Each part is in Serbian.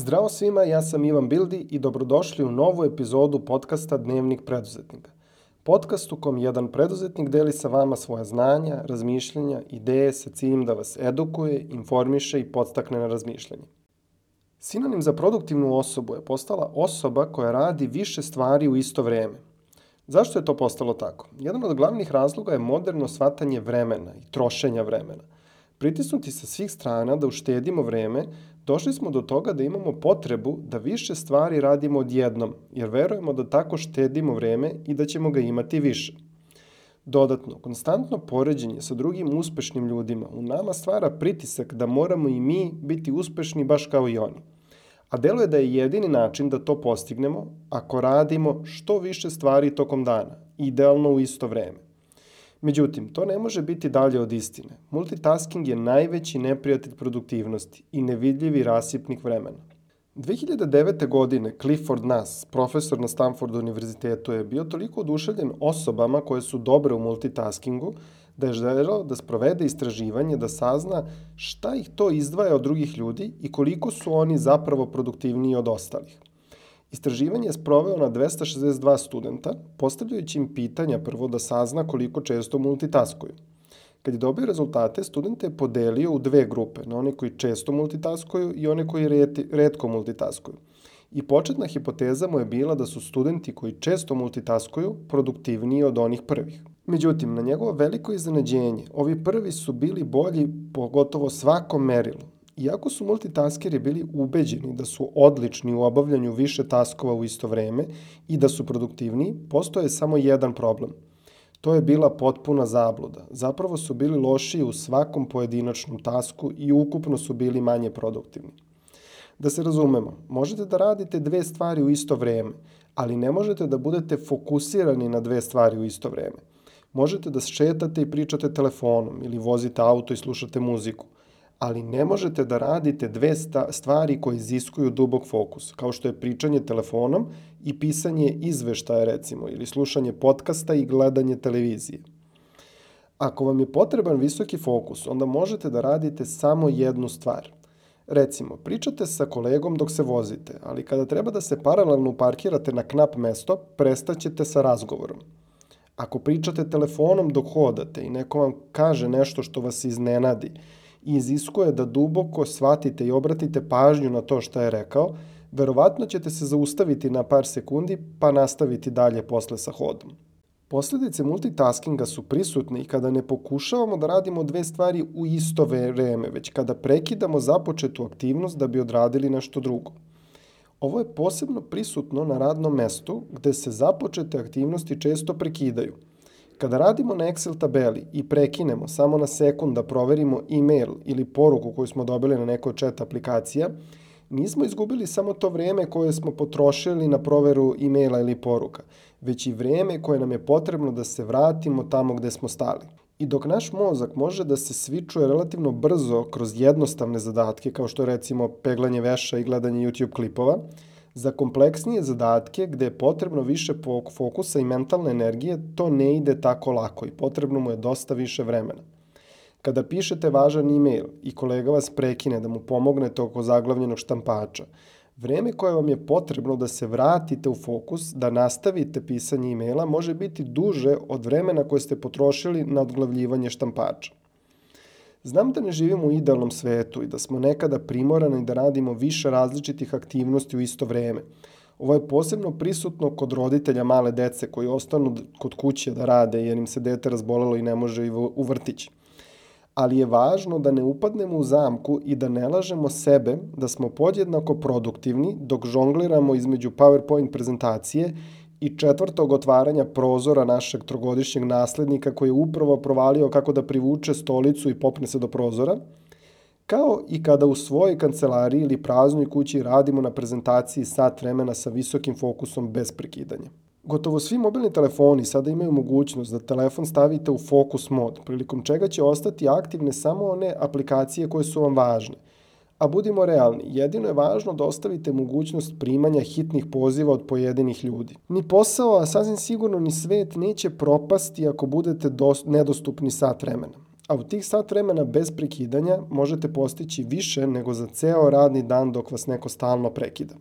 Zdravo svima, ja sam Ivan Bildi i dobrodošli u novu epizodu podcasta Dnevnik preduzetnika. Podcast u kom jedan preduzetnik deli sa vama svoja znanja, razmišljanja, ideje sa ciljem da vas edukuje, informiše i podstakne na razmišljanje. Sinonim za produktivnu osobu je postala osoba koja radi više stvari u isto vreme. Zašto je to postalo tako? Jedan od glavnih razloga je moderno shvatanje vremena i trošenja vremena. Pritisnuti sa svih strana da uštedimo vreme, došli smo do toga da imamo potrebu da više stvari radimo odjednom, jer verujemo da tako štedimo vreme i da ćemo ga imati više. Dodatno, konstantno poređenje sa drugim uspešnim ljudima u nama stvara pritisak da moramo i mi biti uspešni baš kao i oni. A deluje da je jedini način da to postignemo ako radimo što više stvari tokom dana, idealno u isto vreme. Međutim, to ne može biti dalje od istine. Multitasking je najveći neprijatelj produktivnosti i nevidljivi rasipnik vremena. 2009. godine Clifford Nass, profesor na Stanford univerzitetu, je bio toliko oduševljen osobama koje su dobre u multitaskingu, da je želeo da sprovede istraživanje da sazna šta ih to izdvaja od drugih ljudi i koliko su oni zapravo produktivniji od ostalih. Istraživanje je sproveo na 262 studenta, postavljajući im pitanja prvo da sazna koliko često multitaskuju. Kad je dobio rezultate, studente je podelio u dve grupe, na one koji često multitaskuju i one koji reti, redko multitaskuju. I početna hipoteza mu je bila da su studenti koji često multitaskuju produktivniji od onih prvih. Međutim, na njegovo veliko iznenađenje, ovi prvi su bili bolji po gotovo svakom merilu, Iako su multitaskeri bili ubeđeni da su odlični u obavljanju više taskova u isto vreme i da su produktivni, postoje samo jedan problem. To je bila potpuna zabluda. Zapravo su bili lošiji u svakom pojedinačnom tasku i ukupno su bili manje produktivni. Da se razumemo, možete da radite dve stvari u isto vreme, ali ne možete da budete fokusirani na dve stvari u isto vreme. Možete da šetate i pričate telefonom ili vozite auto i slušate muziku – ali ne možete da radite dve stvari koje iziskuju dubog fokus, kao što je pričanje telefonom i pisanje izveštaja recimo, ili slušanje podcasta i gledanje televizije. Ako vam je potreban visoki fokus, onda možete da radite samo jednu stvar. Recimo, pričate sa kolegom dok se vozite, ali kada treba da se paralelno parkirate na knap mesto, prestaćete sa razgovorom. Ako pričate telefonom dok hodate i neko vam kaže nešto što vas iznenadi, iziskuje da duboko shvatite i obratite pažnju na to što je rekao, verovatno ćete se zaustaviti na par sekundi pa nastaviti dalje posle sa hodom. Posledice multitaskinga su prisutne i kada ne pokušavamo da radimo dve stvari u isto vreme, već kada prekidamo započetu aktivnost da bi odradili nešto drugo. Ovo je posebno prisutno na radnom mestu gde se započete aktivnosti često prekidaju – Kada radimo na Excel tabeli i prekinemo samo na sekund da proverimo e-mail ili poruku koju smo dobili na nekoj chat aplikacija, nismo izgubili samo to vreme koje smo potrošili na proveru e-maila ili poruka, već i vreme koje nam je potrebno da se vratimo tamo gde smo stali. I dok naš mozak može da se svičuje relativno brzo kroz jednostavne zadatke, kao što je recimo peglanje veša i gledanje YouTube klipova, Za kompleksnije zadatke gde je potrebno više fokusa i mentalne energije, to ne ide tako lako i potrebno mu je dosta više vremena. Kada pišete važan e-mail i kolega vas prekine da mu pomognete oko zaglavljenog štampača, vreme koje vam je potrebno da se vratite u fokus, da nastavite pisanje e-maila, može biti duže od vremena koje ste potrošili na odglavljivanje štampača. Znam da ne živimo u idealnom svetu i da smo nekada primorani da radimo više različitih aktivnosti u isto vreme. Ovo je posebno prisutno kod roditelja male dece koji ostanu kod kuće da rade jer im se dete razbolelo i ne može u vrtić. Ali je važno da ne upadnemo u zamku i da ne lažemo sebe da smo podjednako produktivni dok žongliramo između PowerPoint prezentacije i četvrtog otvaranja prozora našeg trogodišnjeg naslednika koji je upravo provalio kako da privuče stolicu i popne se do prozora, kao i kada u svojoj kancelariji ili praznoj kući radimo na prezentaciji sat vremena sa visokim fokusom bez prekidanja. Gotovo svi mobilni telefoni sada imaju mogućnost da telefon stavite u fokus mod, prilikom čega će ostati aktivne samo one aplikacije koje su vam važne – A budimo realni, jedino je važno da ostavite mogućnost primanja hitnih poziva od pojedinih ljudi. Ni posao, a sasvim sigurno ni svet neće propasti ako budete dos, nedostupni sat vremena. a u tih sat vremena bez prekidanja možete postići više nego za ceo radni dan dok vas neko stalno prekida.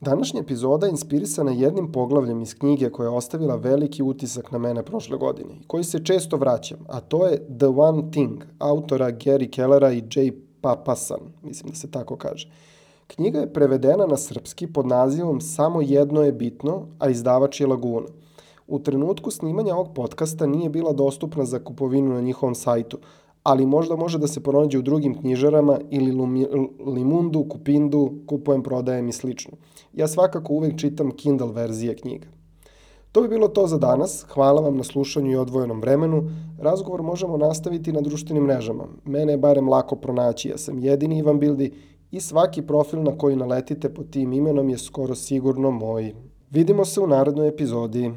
Današnja epizoda je inspirisana jednim poglavljem iz knjige koja je ostavila veliki utisak na mene prošle godine i koji se često vraćam, a to je The One Thing, autora Gary Kellera i Jay Papasan, mislim da se tako kaže. Knjiga je prevedena na srpski pod nazivom Samo jedno je bitno, a izdavač je Laguna. U trenutku snimanja ovog podcasta nije bila dostupna za kupovinu na njihovom sajtu, ali možda može da se pronađe u drugim knjižarama ili Limundu, Kupindu, kupujem, prodajem i slično. Ja svakako uvek čitam Kindle verzije knjiga. To bi bilo to za danas. Hvala vam na slušanju i odvojenom vremenu. Razgovor možemo nastaviti na društvenim mrežama. Mene je barem lako pronaći. Ja sam jedini Ivan Bildi i svaki profil na koji naletite pod tim imenom je skoro sigurno moj. Vidimo se u narodnoj epizodi.